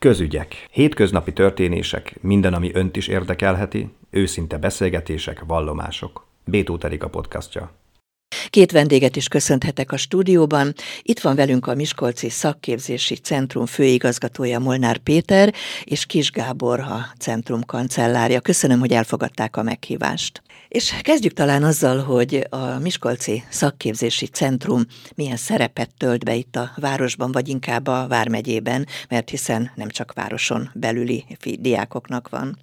Közügyek. Hétköznapi történések, minden, ami önt is érdekelheti, őszinte beszélgetések, vallomások. Bétó Terika podcastja. Két vendéget is köszönhetek a stúdióban. Itt van velünk a Miskolci Szakképzési Centrum főigazgatója Molnár Péter és Kis Gábor a centrum kancellárja. Köszönöm, hogy elfogadták a meghívást. És kezdjük talán azzal, hogy a Miskolci Szakképzési Centrum milyen szerepet tölt be itt a városban, vagy inkább a Vármegyében, mert hiszen nem csak városon belüli diákoknak van.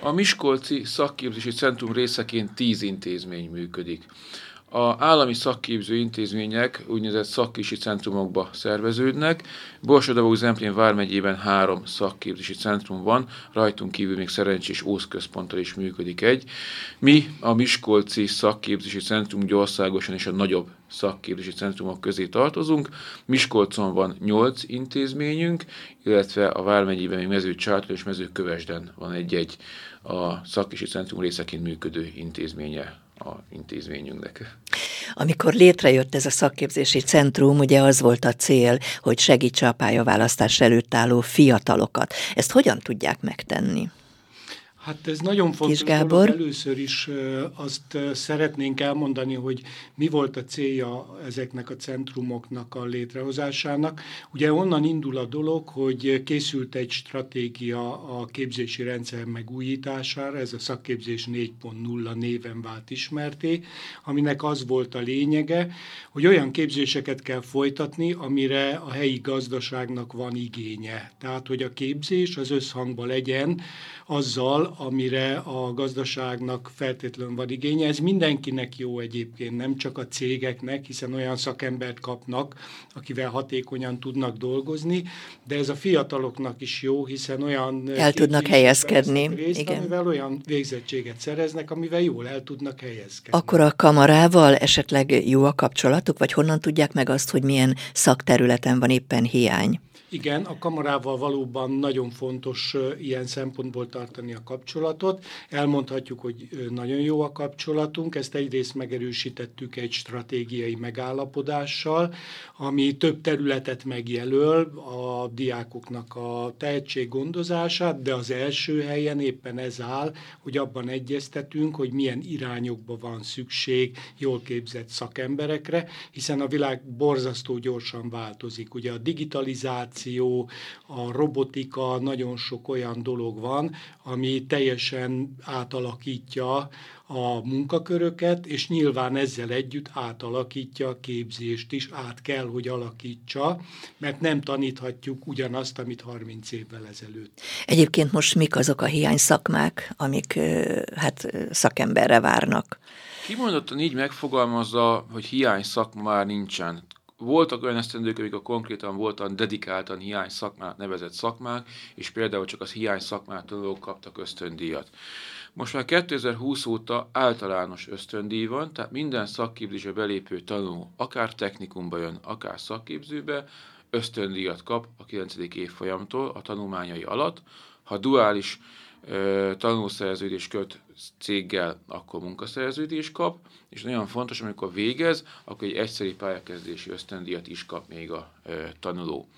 A Miskolci Szakképzési Centrum részeként tíz intézmény működik. A állami szakképző intézmények úgynevezett szakképzési centrumokba szerveződnek. Borsodabó Zemplén vármegyében három szakképzési centrum van, rajtunk kívül még szerencsés ószközponttal is működik egy. Mi a Miskolci Szakképzési Centrum országosan és a nagyobb szakképzési centrumok közé tartozunk. Miskolcon van nyolc intézményünk, illetve a Vármegyében még Mezőcsátor és Mezőkövesden van egy-egy a szakképzési centrum részeként működő intézménye a intézményünknek. Amikor létrejött ez a szakképzési centrum, ugye az volt a cél, hogy segítse a pályaválasztás előtt álló fiatalokat. Ezt hogyan tudják megtenni? Hát ez nagyon fontos Gábor. Dolog. Először is azt szeretnénk elmondani, hogy mi volt a célja ezeknek a centrumoknak a létrehozásának. Ugye onnan indul a dolog, hogy készült egy stratégia a képzési rendszer megújítására, ez a szakképzés 4.0 néven vált ismerté, aminek az volt a lényege, hogy olyan képzéseket kell folytatni, amire a helyi gazdaságnak van igénye. Tehát, hogy a képzés az összhangban legyen azzal, amire a gazdaságnak feltétlenül van igénye. Ez mindenkinek jó egyébként, nem csak a cégeknek, hiszen olyan szakembert kapnak, akivel hatékonyan tudnak dolgozni, de ez a fiataloknak is jó, hiszen olyan... El tudnak helyezkedni. Részt, Igen. Amivel olyan végzettséget szereznek, amivel jól el tudnak helyezkedni. Akkor a kamarával esetleg jó a kapcsolatuk, vagy honnan tudják meg azt, hogy milyen szakterületen van éppen hiány? Igen, a kamarával valóban nagyon fontos ilyen szempontból tartani a kapcsolatot. Elmondhatjuk, hogy nagyon jó a kapcsolatunk, ezt egyrészt megerősítettük egy stratégiai megállapodással, ami több területet megjelöl a diákoknak a tehetséggondozását, de az első helyen éppen ez áll, hogy abban egyeztetünk, hogy milyen irányokba van szükség jól képzett szakemberekre, hiszen a világ borzasztó gyorsan változik. Ugye a digitalizáció, automatizáció, a robotika, nagyon sok olyan dolog van, ami teljesen átalakítja a munkaköröket, és nyilván ezzel együtt átalakítja a képzést is, át kell, hogy alakítsa, mert nem taníthatjuk ugyanazt, amit 30 évvel ezelőtt. Egyébként most mik azok a hiány szakmák, amik hát szakemberre várnak? Kimondottan így megfogalmazza, hogy hiány szakma már nincsen voltak olyan esztendők, amikor konkrétan voltak dedikáltan hiány szakmát nevezett szakmák, és például csak az hiány szakmát tanulók kaptak ösztöndíjat. Most már 2020 óta általános ösztöndíj van, tehát minden szakképzésbe belépő tanuló, akár technikumba jön, akár szakképzőbe, ösztöndíjat kap a 9. évfolyamtól a tanulmányai alatt. Ha duális tanulszerződés köt céggel, akkor munkaszerződés kap, és nagyon fontos, amikor végez, akkor egy egyszeri pályakezdési ösztöndíjat is kap még a e, tanuló.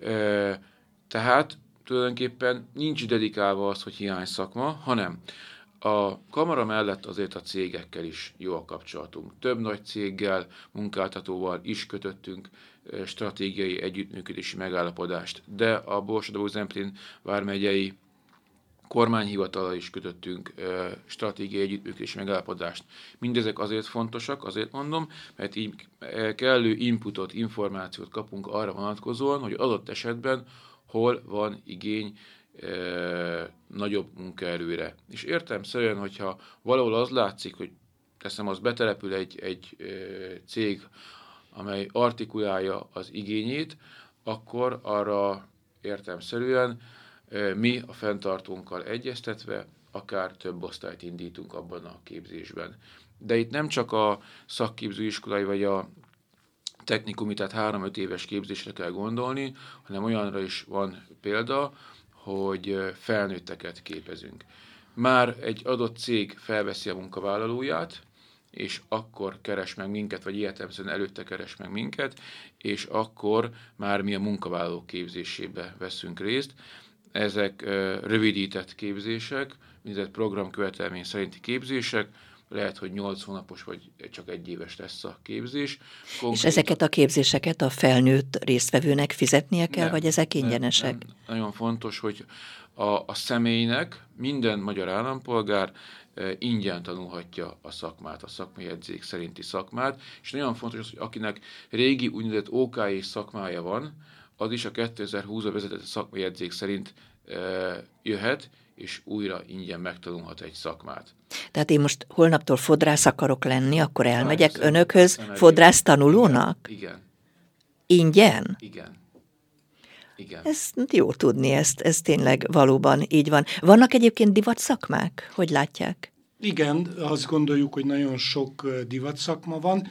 E, tehát tulajdonképpen nincs dedikálva az, hogy hiány szakma, hanem a kamara mellett azért a cégekkel is jó a kapcsolatunk. Több nagy céggel, munkáltatóval is kötöttünk stratégiai együttműködési megállapodást, de a Borsodó Zemplén vármegyei kormányhivatalra is kötöttünk stratégiai együttműködési megállapodást. Mindezek azért fontosak, azért mondom, mert így kellő inputot, információt kapunk arra vonatkozóan, hogy adott esetben hol van igény nagyobb munkaerőre. És értem szerint, hogyha valahol az látszik, hogy teszem, az betelepül egy, egy cég, amely artikulálja az igényét, akkor arra értelmszerűen mi a fenntartónkkal egyeztetve akár több osztályt indítunk abban a képzésben. De itt nem csak a szakképzőiskolai vagy a technikumi, tehát 3-5 éves képzésre kell gondolni, hanem olyanra is van példa, hogy felnőtteket képezünk. Már egy adott cég felveszi a munkavállalóját, és akkor keres meg minket, vagy értelemszerűen előtte keres meg minket, és akkor már mi a munkavállalók képzésébe veszünk részt. Ezek rövidített képzések, mindezek programkövetelmény szerinti képzések, lehet, hogy 8 hónapos vagy csak egy éves lesz a képzés. Konkrétan... És ezeket a képzéseket a felnőtt résztvevőnek fizetnie kell, nem, vagy ezek ingyenesek? Nem, nem. Nagyon fontos, hogy a, a személynek minden magyar állampolgár e, ingyen tanulhatja a szakmát, a szakmai edzék szerinti szakmát, és nagyon fontos az, hogy akinek régi úgynevezett OK szakmája van, az is a 2020-a vezetett szakmai edzék szerint e, jöhet, és újra ingyen megtanulhat egy szakmát. Tehát én most holnaptól fodrász akarok lenni, akkor elmegyek Persze, önökhöz fodrász tanulónak? Igen. igen. Ingyen? Igen. Igen. Ez jó tudni, ezt, ez tényleg valóban így van. Vannak egyébként divat szakmák? Hogy látják? Igen, azt gondoljuk, hogy nagyon sok divat szakma van.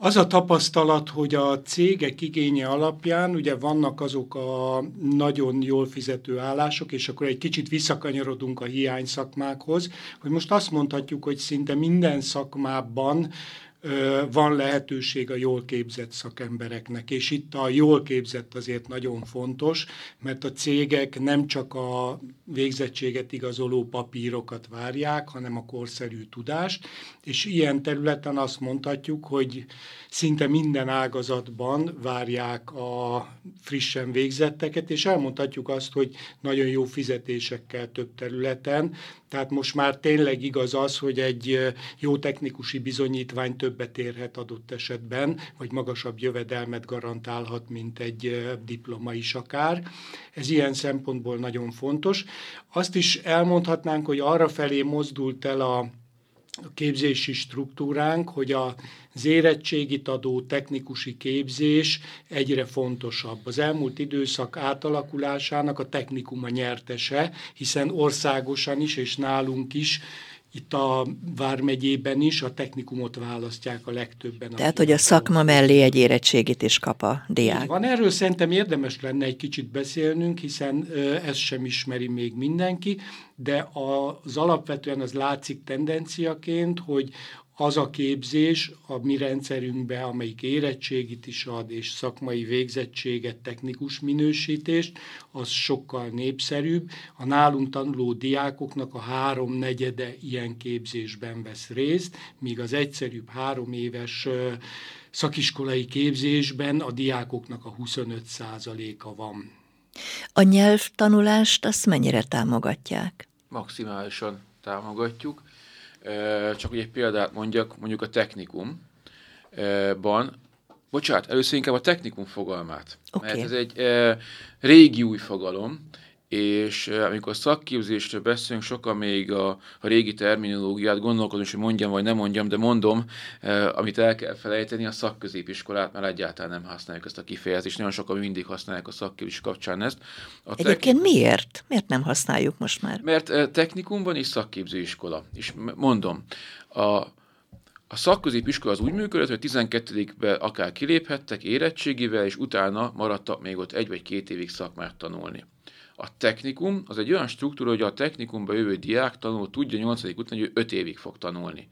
Az a tapasztalat, hogy a cégek igénye alapján ugye vannak azok a nagyon jól fizető állások, és akkor egy kicsit visszakanyarodunk a hiány szakmákhoz, hogy most azt mondhatjuk, hogy szinte minden szakmában van lehetőség a jól képzett szakembereknek, és itt a jól képzett azért nagyon fontos, mert a cégek nem csak a végzettséget igazoló papírokat várják, hanem a korszerű tudást, és ilyen területen azt mondhatjuk, hogy szinte minden ágazatban várják a frissen végzetteket, és elmondhatjuk azt, hogy nagyon jó fizetésekkel több területen, tehát most már tényleg igaz az, hogy egy jó technikusi bizonyítvány többet érhet adott esetben, vagy magasabb jövedelmet garantálhat, mint egy diploma is akár. Ez ilyen szempontból nagyon fontos. Azt is elmondhatnánk, hogy arra felé mozdult el a a képzési struktúránk, hogy az érettségit adó technikusi képzés egyre fontosabb. Az elmúlt időszak átalakulásának a technikuma nyertese, hiszen országosan is és nálunk is itt a Vármegyében is a technikumot választják a legtöbben. Tehát, hogy a szakma mellé egy érettségit is kap a diák. van, erről szerintem érdemes lenne egy kicsit beszélnünk, hiszen ezt sem ismeri még mindenki, de az alapvetően az látszik tendenciaként, hogy az a képzés a mi rendszerünkbe, amelyik érettségit is ad, és szakmai végzettséget, technikus minősítést, az sokkal népszerűbb. A nálunk tanuló diákoknak a háromnegyede ilyen képzésben vesz részt, míg az egyszerűbb három éves szakiskolai képzésben a diákoknak a 25 a van. A nyelvtanulást azt mennyire támogatják? Maximálisan támogatjuk csak hogy egy példát mondjak, mondjuk a technikumban, bocsánat, először inkább a technikum fogalmát, okay. mert ez egy régi új fogalom, és amikor szakképzésről beszélünk, sokan még a, a régi terminológiát gondolkodom, hogy mondjam vagy nem mondjam, de mondom, amit el kell felejteni, a szakközépiskolát, mert egyáltalán nem használjuk ezt a kifejezést. Nagyon sokan mindig használják a szakképzés kapcsán ezt. A Egyébként technikum... miért? Miért nem használjuk most már? Mert technikumban is szakképzőiskola. És mondom, a, a szakközépiskola az úgy működött, hogy 12-ben akár kiléphettek érettségivel, és utána maradtak még ott egy vagy két évig szakmát tanulni. A technikum az egy olyan struktúra, hogy a technikumba jövő diák tanul tudja 8. után, hogy ő 5 évig fog tanulni.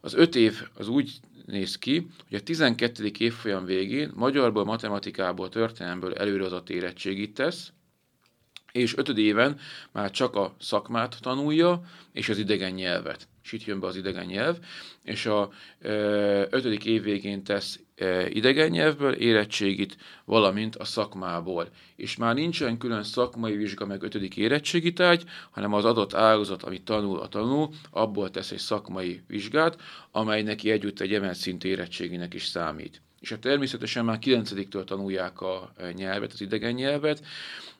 Az 5 év az úgy néz ki, hogy a 12. évfolyam végén magyarból, matematikából, történelemből előrehozott érettségit tesz, és ötöd éven már csak a szakmát tanulja, és az idegen nyelvet. És itt jön be az idegen nyelv, és a ötödik év végén tesz idegen nyelvből érettségit, valamint a szakmából. És már nincsen külön szakmai vizsga meg ötödik érettségi hanem az adott ágazat, amit tanul a tanul, abból tesz egy szakmai vizsgát, amely neki együtt egy emelt szintű érettséginek is számít. És hát természetesen már 9-től tanulják a nyelvet, az idegen nyelvet,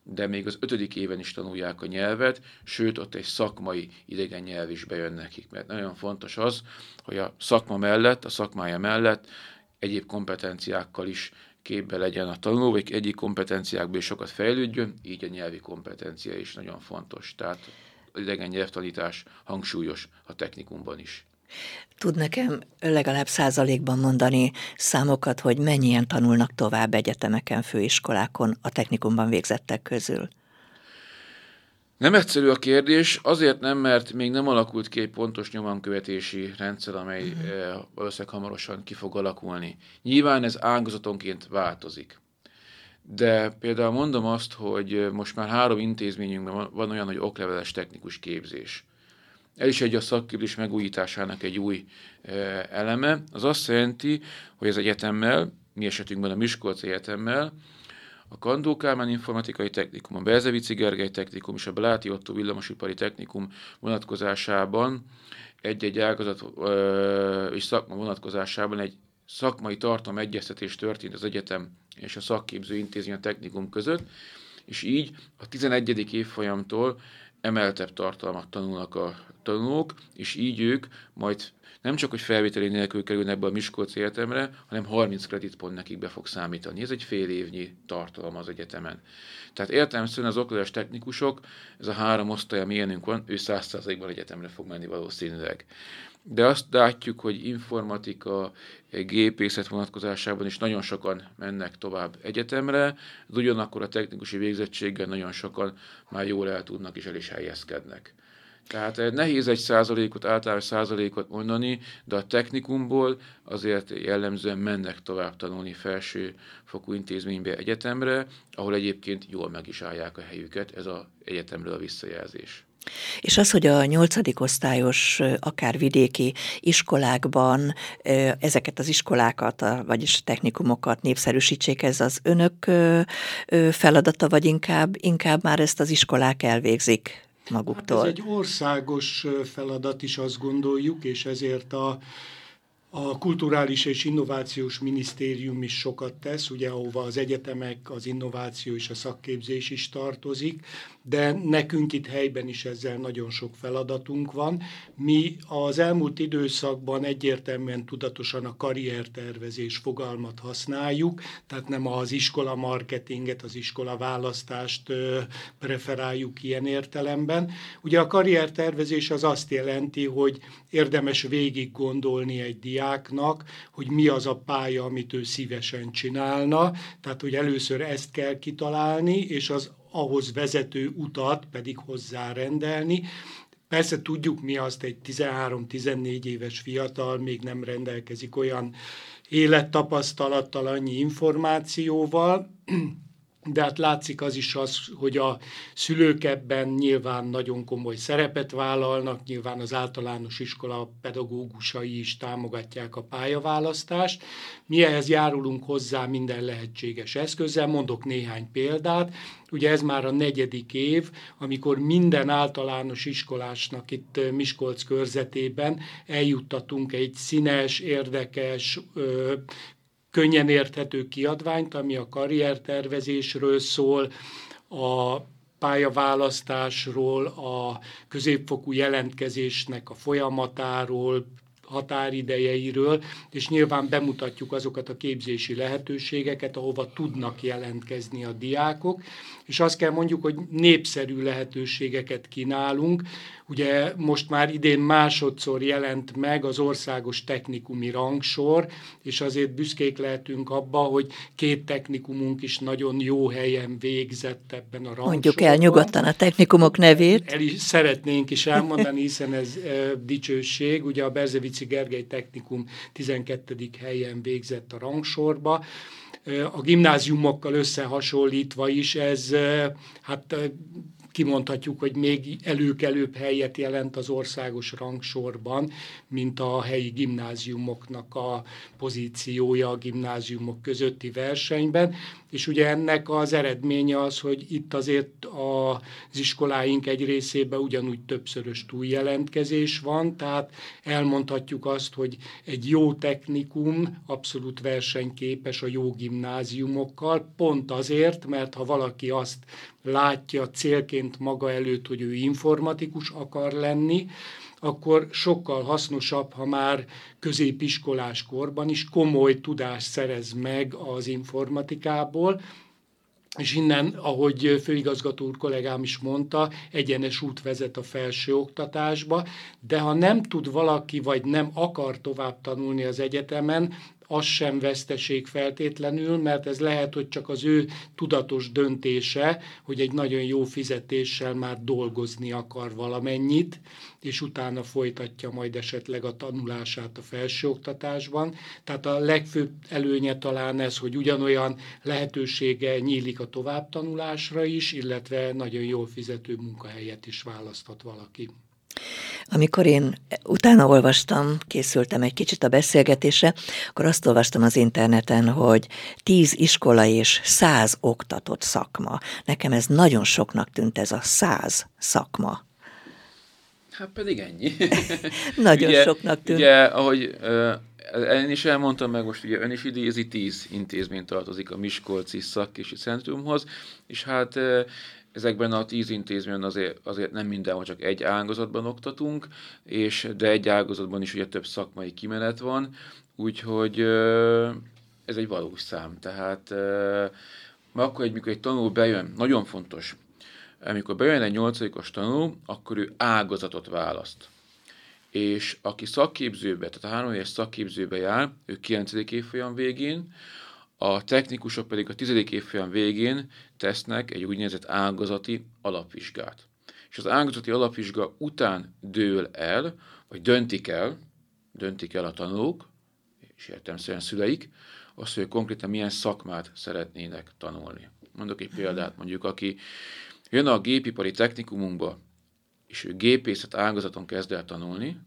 de még az ötödik éven is tanulják a nyelvet, sőt, ott egy szakmai idegen nyelv is bejön nekik, mert nagyon fontos az, hogy a szakma mellett, a szakmája mellett egyéb kompetenciákkal is képbe legyen a tanuló, vagy egyik kompetenciákból is sokat fejlődjön, így a nyelvi kompetencia is nagyon fontos. Tehát idegen nyelvtanítás hangsúlyos a technikumban is. Tud nekem legalább százalékban mondani számokat, hogy mennyien tanulnak tovább egyetemeken, főiskolákon a technikumban végzettek közül? Nem egyszerű a kérdés, azért nem, mert még nem alakult ki egy pontos nyomonkövetési rendszer, amely uh-huh. valószínűleg hamarosan ki fog alakulni. Nyilván ez ágazatonként változik. De például mondom azt, hogy most már három intézményünkben van, van olyan, hogy okleveles technikus képzés. Ez is egy a szakképzés megújításának egy új e, eleme. Az azt jelenti, hogy az egyetemmel, mi esetünkben a Miskolci Egyetemmel, a Kandó Kálmán Informatikai Technikum, a Berzevici Gergely Technikum és a Beláti Otto Villamosipari Technikum vonatkozásában egy-egy ágazat és szakma vonatkozásában egy szakmai tartalom egyeztetés történt az egyetem és a szakképző intézmény a technikum között, és így a 11. évfolyamtól emeltebb tartalmat tanulnak a tanulók, és így ők majd nem csak, hogy felvételi nélkül kerülnek be a Miskolci Egyetemre, hanem 30 kreditpont nekik be fog számítani. Ez egy fél évnyi tartalom az egyetemen. Tehát értelemszerűen az oktatás technikusok, ez a három osztály, ami ilyenünk van, ő 100%-ban egyetemre fog menni valószínűleg. De azt látjuk, hogy informatika, gépészet vonatkozásában is nagyon sokan mennek tovább egyetemre, de ugyanakkor a technikusi végzettséggel nagyon sokan már jól el tudnak és el is helyezkednek. Tehát eh, nehéz egy százalékot, általános százalékot mondani, de a technikumból azért jellemzően mennek tovább tanulni felső fokú intézménybe, egyetemre, ahol egyébként jól meg is állják a helyüket, ez az egyetemről a visszajelzés. És az, hogy a nyolcadik osztályos, akár vidéki iskolákban ezeket az iskolákat, vagyis technikumokat népszerűsítsék, ez az önök feladata, vagy inkább, inkább már ezt az iskolák elvégzik? maguktól. Hát ez egy országos feladat is, azt gondoljuk, és ezért a a Kulturális és Innovációs Minisztérium is sokat tesz, ugye ahova az egyetemek, az innováció és a szakképzés is tartozik, de nekünk itt helyben is ezzel nagyon sok feladatunk van. Mi az elmúlt időszakban egyértelműen tudatosan a karriertervezés fogalmat használjuk, tehát nem az iskola marketinget, az iskola választást preferáljuk ilyen értelemben. Ugye a karriertervezés az azt jelenti, hogy érdemes végig gondolni egy diáknak, hogy mi az a pálya, amit ő szívesen csinálna, tehát hogy először ezt kell kitalálni, és az ahhoz vezető utat pedig hozzárendelni. Persze tudjuk mi azt, egy 13-14 éves fiatal még nem rendelkezik olyan élettapasztalattal, annyi információval, de hát látszik az is az, hogy a szülők ebben nyilván nagyon komoly szerepet vállalnak, nyilván az általános iskola pedagógusai is támogatják a pályaválasztást. Mi ehhez járulunk hozzá minden lehetséges eszközzel, mondok néhány példát. Ugye ez már a negyedik év, amikor minden általános iskolásnak itt Miskolc körzetében eljuttatunk egy színes, érdekes, könnyen érthető kiadványt, ami a karriertervezésről szól, a pályaválasztásról, a középfokú jelentkezésnek a folyamatáról, határidejeiről, és nyilván bemutatjuk azokat a képzési lehetőségeket, ahova tudnak jelentkezni a diákok, és azt kell mondjuk, hogy népszerű lehetőségeket kínálunk. Ugye most már idén másodszor jelent meg az országos technikumi rangsor, és azért büszkék lehetünk abba, hogy két technikumunk is nagyon jó helyen végzett ebben a rangsorban. Mondjuk el nyugodtan a technikumok nevét. El is szeretnénk is elmondani, hiszen ez e, dicsőség. Ugye a Berzevici Gergely Technikum 12. helyen végzett a rangsorba a gimnáziumokkal összehasonlítva is ez hát kimondhatjuk, hogy még előkelőbb helyet jelent az országos rangsorban, mint a helyi gimnáziumoknak a pozíciója a gimnáziumok közötti versenyben. És ugye ennek az eredménye az, hogy itt azért az iskoláink egy részében ugyanúgy többszörös túljelentkezés van, tehát elmondhatjuk azt, hogy egy jó technikum abszolút versenyképes a jó gimnáziumokkal, pont azért, mert ha valaki azt látja célként maga előtt, hogy ő informatikus akar lenni, akkor sokkal hasznosabb, ha már középiskolás korban is komoly tudást szerez meg az informatikából, és innen, ahogy főigazgató úr kollégám is mondta, egyenes út vezet a felső oktatásba, de ha nem tud valaki, vagy nem akar tovább tanulni az egyetemen, az sem veszteség feltétlenül, mert ez lehet, hogy csak az ő tudatos döntése, hogy egy nagyon jó fizetéssel már dolgozni akar valamennyit, és utána folytatja majd esetleg a tanulását a felsőoktatásban. Tehát a legfőbb előnye talán ez, hogy ugyanolyan lehetősége nyílik a továbbtanulásra is, illetve nagyon jól fizető munkahelyet is választhat valaki. Amikor én utána olvastam, készültem egy kicsit a beszélgetésre, akkor azt olvastam az interneten, hogy tíz iskola és száz oktatott szakma. Nekem ez nagyon soknak tűnt ez a száz szakma. Hát pedig ennyi. nagyon ugye, soknak tűnt. Ugye, ahogy uh, én is elmondtam meg, most ugye ön is idézi, tíz intézmény tartozik a Miskolci Szakképzési Centrumhoz, és hát uh, Ezekben a tíz intézményben azért, azért nem mindenhol csak egy ágazatban oktatunk, és, de egy ágazatban is ugye több szakmai kimenet van, úgyhogy ez egy valós szám. Tehát mert akkor, amikor egy tanuló bejön, nagyon fontos, amikor bejön egy nyolcadikos tanuló, akkor ő ágazatot választ. És aki szakképzőbe, tehát a három éves szakképzőbe jár, ő 9. évfolyam végén, a technikusok pedig a tizedik évfolyam végén tesznek egy úgynevezett ágazati alapvizsgát. És az ágazati alapvizsga után dől el, vagy döntik el, döntik el a tanulók, és értelmszerűen szüleik, azt, hogy konkrétan milyen szakmát szeretnének tanulni. Mondok egy példát, mondjuk, aki jön a gépipari technikumunkba, és ő gépészet ágazaton kezd el tanulni,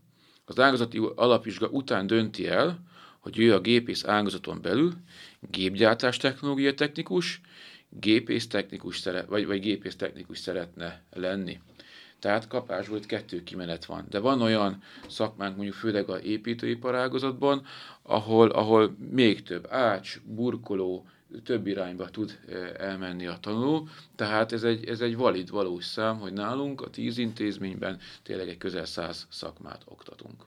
az ágazati alapvizsga után dönti el, hogy ő a gépész ágazaton belül gépgyártás technológia technikus, gépész technikus szeret, vagy, vagy gépész technikus szeretne lenni. Tehát kapásból itt kettő kimenet van. De van olyan szakmánk, mondjuk főleg a építőipar ágazatban, ahol, ahol még több ács, burkoló, több irányba tud eh, elmenni a tanuló, tehát ez egy, ez egy valid, valós szám, hogy nálunk a tíz intézményben tényleg egy közel száz szakmát oktatunk.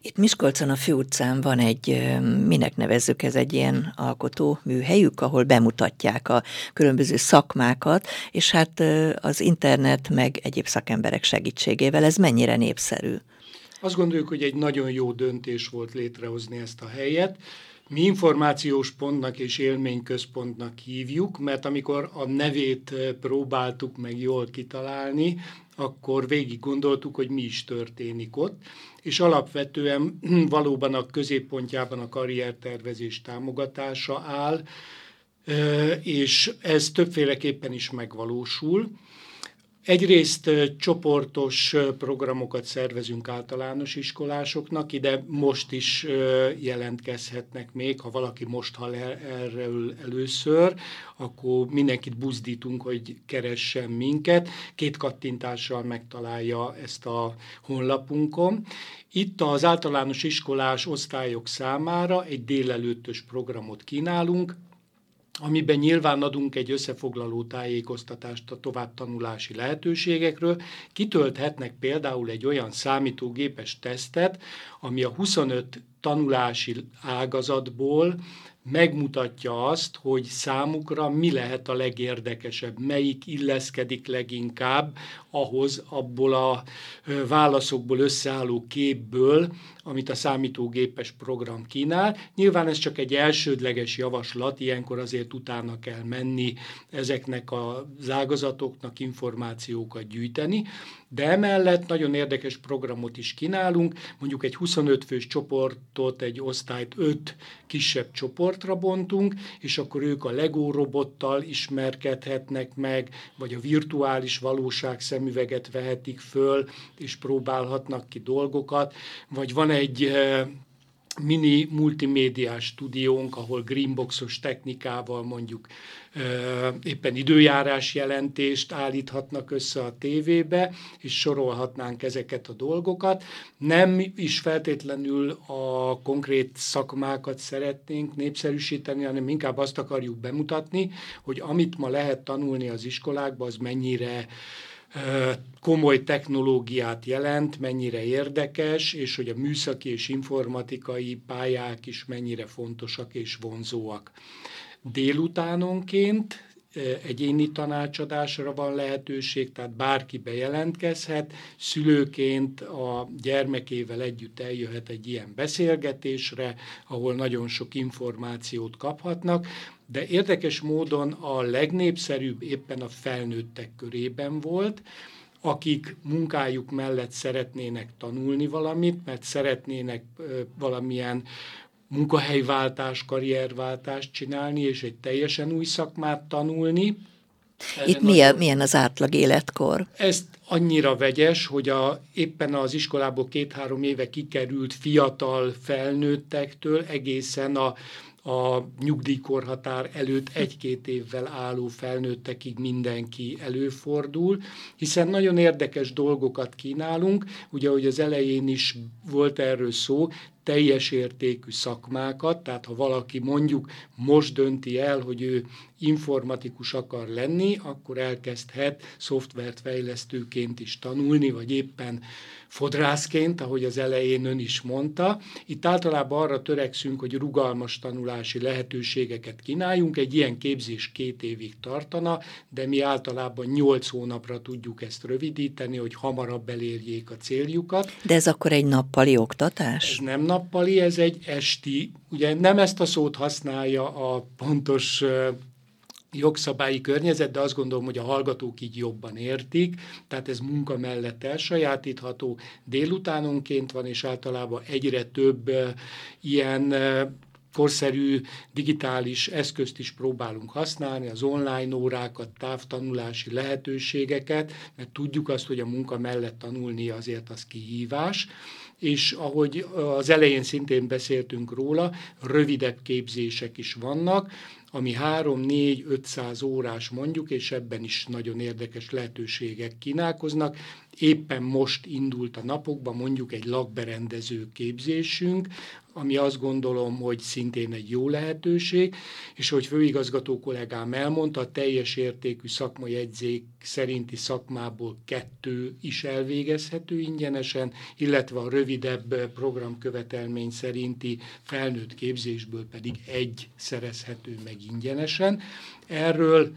Itt Miskolcon a Főutcán van egy, minek nevezzük ez egy ilyen alkotó műhelyük, ahol bemutatják a különböző szakmákat, és hát az internet meg egyéb szakemberek segítségével ez mennyire népszerű? Azt gondoljuk, hogy egy nagyon jó döntés volt létrehozni ezt a helyet. Mi információs pontnak és élményközpontnak hívjuk, mert amikor a nevét próbáltuk meg jól kitalálni, akkor végig gondoltuk, hogy mi is történik ott, és alapvetően valóban a középpontjában a karriertervezés támogatása áll, és ez többféleképpen is megvalósul. Egyrészt csoportos programokat szervezünk általános iskolásoknak, ide most is jelentkezhetnek még, ha valaki most hall erről először, akkor mindenkit buzdítunk, hogy keressen minket. Két kattintással megtalálja ezt a honlapunkon. Itt az általános iskolás osztályok számára egy délelőttös programot kínálunk, amiben nyilván adunk egy összefoglaló tájékoztatást a továbbtanulási lehetőségekről. Kitölthetnek például egy olyan számítógépes tesztet, ami a 25 tanulási ágazatból megmutatja azt, hogy számukra mi lehet a legérdekesebb, melyik illeszkedik leginkább ahhoz abból a válaszokból összeálló képből, amit a számítógépes program kínál. Nyilván ez csak egy elsődleges javaslat, ilyenkor azért utána kell menni ezeknek az ágazatoknak információkat gyűjteni, de emellett nagyon érdekes programot is kínálunk, mondjuk egy 25 fős csoportot, egy osztályt 5 kisebb csoportra bontunk, és akkor ők a Lego robottal ismerkedhetnek meg, vagy a virtuális valóság szemüveget vehetik föl, és próbálhatnak ki dolgokat, vagy van egy eh, mini multimédiás stúdiónk, ahol greenboxos technikával mondjuk éppen időjárás jelentést állíthatnak össze a tévébe, és sorolhatnánk ezeket a dolgokat. Nem is feltétlenül a konkrét szakmákat szeretnénk népszerűsíteni, hanem inkább azt akarjuk bemutatni, hogy amit ma lehet tanulni az iskolákban, az mennyire komoly technológiát jelent, mennyire érdekes, és hogy a műszaki és informatikai pályák is mennyire fontosak és vonzóak. Délutánonként egyéni tanácsadásra van lehetőség, tehát bárki bejelentkezhet, szülőként a gyermekével együtt eljöhet egy ilyen beszélgetésre, ahol nagyon sok információt kaphatnak, de érdekes módon a legnépszerűbb éppen a felnőttek körében volt, akik munkájuk mellett szeretnének tanulni valamit, mert szeretnének valamilyen munkahelyváltás, karrierváltást csinálni, és egy teljesen új szakmát tanulni. Erre Itt milyen, milyen az átlag életkor? Ezt annyira vegyes, hogy a, éppen az iskolából két-három éve kikerült fiatal felnőttektől egészen a a nyugdíjkorhatár előtt egy-két évvel álló felnőttekig mindenki előfordul, hiszen nagyon érdekes dolgokat kínálunk, ugye, ahogy az elején is volt erről szó, teljes értékű szakmákat, tehát ha valaki mondjuk most dönti el, hogy ő informatikus akar lenni, akkor elkezdhet szoftvert fejlesztőként is tanulni, vagy éppen fodrászként, ahogy az elején ön is mondta. Itt általában arra törekszünk, hogy rugalmas tanulási lehetőségeket kínáljunk. Egy ilyen képzés két évig tartana, de mi általában nyolc hónapra tudjuk ezt rövidíteni, hogy hamarabb elérjék a céljukat. De ez akkor egy nappali oktatás? Ez nem nappali, ez egy esti. Ugye nem ezt a szót használja a pontos jogszabályi környezet, de azt gondolom, hogy a hallgatók így jobban értik, tehát ez munka mellett elsajátítható, délutánonként van, és általában egyre több ilyen korszerű digitális eszközt is próbálunk használni, az online órákat, távtanulási lehetőségeket, mert tudjuk azt, hogy a munka mellett tanulni azért az kihívás, és ahogy az elején szintén beszéltünk róla, rövidebb képzések is vannak, ami 3-4-500 órás mondjuk, és ebben is nagyon érdekes lehetőségek kínálkoznak. Éppen most indult a napokban mondjuk egy lakberendező képzésünk, ami azt gondolom, hogy szintén egy jó lehetőség, és hogy főigazgató kollégám elmondta, a teljes értékű szakmai edzék szerinti szakmából kettő is elvégezhető ingyenesen, illetve a rövidebb programkövetelmény szerinti felnőtt képzésből pedig egy szerezhető meg ingyenesen. Erről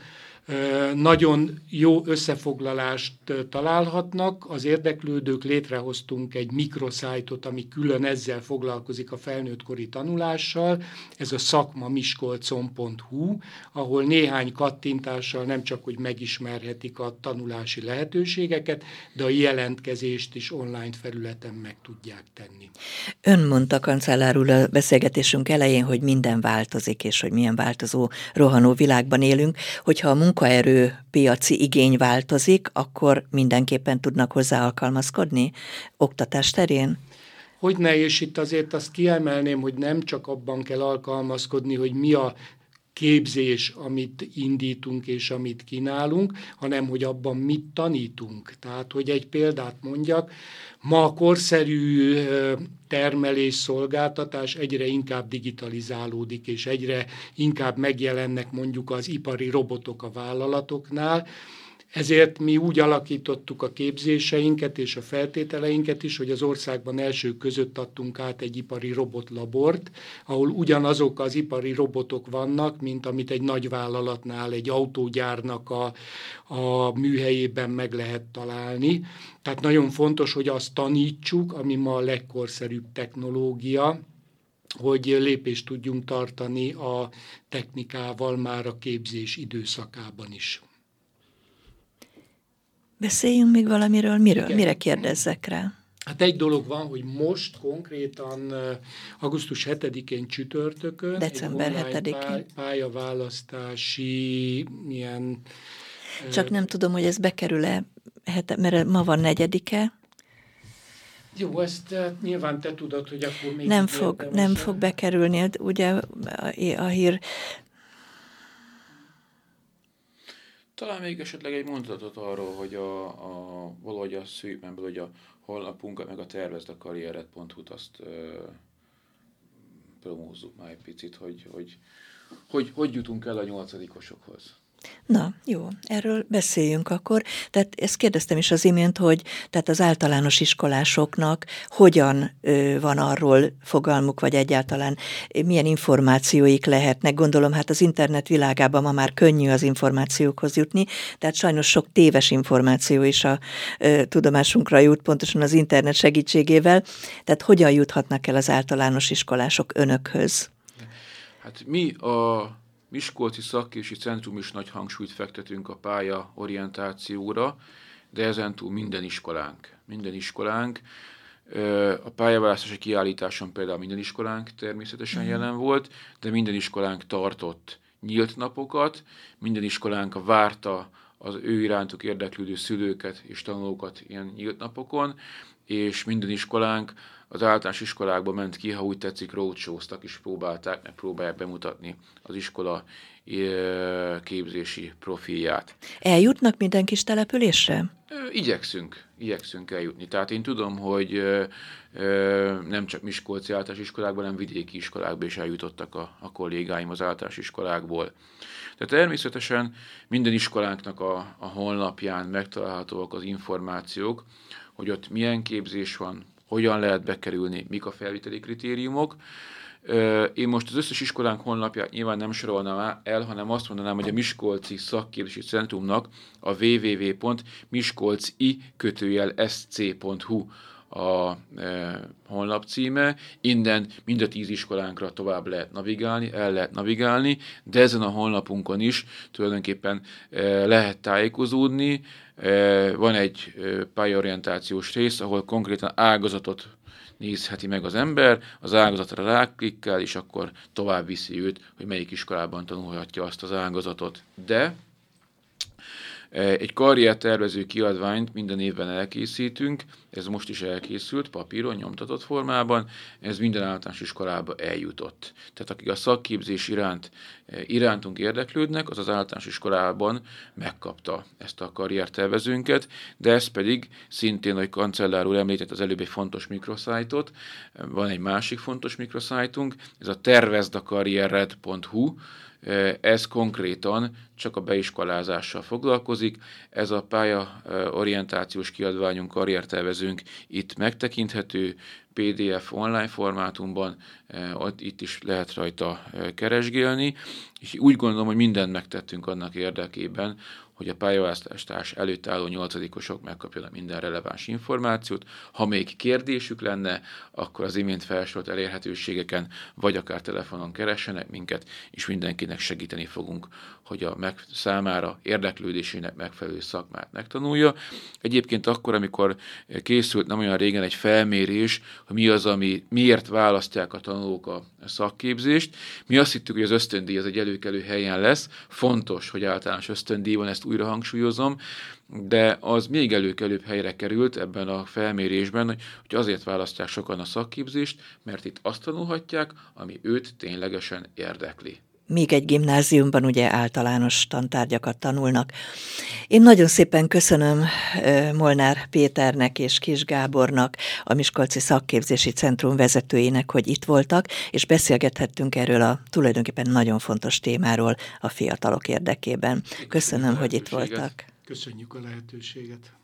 nagyon jó összefoglalást találhatnak. Az érdeklődők létrehoztunk egy mikroszájtot, ami külön ezzel foglalkozik a felnőttkori tanulással. Ez a szakmamiskolcon.hu, ahol néhány kattintással nem csak, hogy megismerhetik a tanulási lehetőségeket, de a jelentkezést is online felületen meg tudják tenni. Ön mondta, kancellár úr, a beszélgetésünk elején, hogy minden változik, és hogy milyen változó, rohanó világban élünk. Hogyha a munka munkaerő piaci igény változik, akkor mindenképpen tudnak hozzá alkalmazkodni oktatás terén? Hogy ne, és itt azért azt kiemelném, hogy nem csak abban kell alkalmazkodni, hogy mi a képzés, amit indítunk és amit kínálunk, hanem hogy abban mit tanítunk. Tehát, hogy egy példát mondjak, ma a korszerű termelés, szolgáltatás egyre inkább digitalizálódik, és egyre inkább megjelennek mondjuk az ipari robotok a vállalatoknál, ezért mi úgy alakítottuk a képzéseinket és a feltételeinket is, hogy az országban első között adtunk át egy ipari robotlabort, ahol ugyanazok az ipari robotok vannak, mint amit egy nagy vállalatnál, egy autógyárnak a, a műhelyében meg lehet találni. Tehát nagyon fontos, hogy azt tanítsuk, ami ma a legkorszerűbb technológia, hogy lépést tudjunk tartani a technikával már a képzés időszakában is. Beszéljünk még valamiről, miről, Igen. mire kérdezzek rá? Hát egy dolog van, hogy most konkrétan augusztus 7-én csütörtökön December 7-én pályaválasztási milyen... Csak nem tudom, hogy ez bekerül-e, mert ma van negyedike. Jó, ezt nyilván te tudod, hogy akkor még... Nem fog, nem fog bekerülni, ugye a, a hír Talán még esetleg egy mondatot arról, hogy a, a valahogy a szűkben hogy a honlapunkat, meg a tervezd a karrieret.hu-t azt ö, promózzuk már egy picit, hogy, hogy, hogy hogy jutunk el a nyolcadikosokhoz. Na, jó, erről beszéljünk akkor. Tehát ezt kérdeztem is az imént, hogy tehát az általános iskolásoknak hogyan ö, van arról fogalmuk, vagy egyáltalán milyen információik lehetnek. Gondolom, hát az internet világában ma már könnyű az információkhoz jutni, tehát sajnos sok téves információ is a ö, tudomásunkra jut, pontosan az internet segítségével. Tehát hogyan juthatnak el az általános iskolások önökhöz? Hát mi a Miskolci Szakképzési Centrum is nagy hangsúlyt fektetünk a pálya orientációra, de ezentúl minden iskolánk. Minden iskolánk. A pályaválasztási kiállításon például minden iskolánk természetesen mm. jelen volt, de minden iskolánk tartott nyílt napokat, minden iskolánk várta az ő irántuk érdeklődő szülőket és tanulókat ilyen nyílt napokon, és minden iskolánk az általános iskolákba ment ki, ha úgy tetszik, roadshowztak is próbálták, meg próbálják bemutatni az iskola képzési profilját. Eljutnak minden kis településre? Igyekszünk, igyekszünk eljutni. Tehát én tudom, hogy nem csak Miskolci általános iskolákban, hanem vidéki iskolákban is eljutottak a, a kollégáim az általános iskolákból. Tehát természetesen minden iskolánknak a, a honlapján megtalálhatóak az információk, hogy ott milyen képzés van, hogyan lehet bekerülni, mik a felviteli kritériumok. Én most az összes iskolánk honlapját nyilván nem sorolnám el, hanem azt mondanám, hogy a Miskolci Szakképzési Centrumnak a www.miskolci-sc.hu a e, honlap címe. Innen mind a tíz iskolánkra tovább lehet navigálni, el lehet navigálni, de ezen a honlapunkon is tulajdonképpen e, lehet tájékozódni. E, van egy e, pályorientációs rész, ahol konkrétan ágazatot nézheti meg az ember, az ágazatra ráklikkel, és akkor tovább viszi őt, hogy melyik iskolában tanulhatja azt az ágazatot. De egy karriertervező kiadványt minden évben elkészítünk, ez most is elkészült papíron, nyomtatott formában, ez minden általános iskolába eljutott. Tehát akik a szakképzés iránt, irántunk érdeklődnek, az az általános iskolában megkapta ezt a karriertervezőnket, de ez pedig szintén, hogy kancellár úr említett az előbb egy fontos mikroszájtot, van egy másik fontos mikroszájtunk, ez a tervezdakarriered.hu, ez konkrétan csak a beiskolázással foglalkozik. Ez a pálya orientációs kiadványunk, karriertervezőnk itt megtekinthető, PDF online formátumban, ott itt is lehet rajta keresgélni, és úgy gondolom, hogy mindent megtettünk annak érdekében, hogy a pályaválasztás előtt álló nyolcadikosok megkapjanak minden releváns információt. Ha még kérdésük lenne, akkor az imént felsorolt elérhetőségeken, vagy akár telefonon keressenek minket, és mindenkinek segíteni fogunk, hogy a meg, számára érdeklődésének megfelelő szakmát megtanulja. Egyébként akkor, amikor készült nem olyan régen egy felmérés, hogy mi az, ami miért választják a tanulók a szakképzést, mi azt hittük, hogy az ösztöndíj az egy előkelő helyen lesz. Fontos, hogy általános ösztöndíj van, ezt újra hangsúlyozom, de az még előkelőbb helyre került ebben a felmérésben, hogy azért választják sokan a szakképzést, mert itt azt tanulhatják, ami őt ténylegesen érdekli még egy gimnáziumban ugye általános tantárgyakat tanulnak. Én nagyon szépen köszönöm Molnár Péternek és Kis Gábornak, a Miskolci Szakképzési Centrum vezetőinek, hogy itt voltak, és beszélgethettünk erről a tulajdonképpen nagyon fontos témáról a fiatalok érdekében. Köszönöm, hogy itt voltak. Köszönjük a lehetőséget.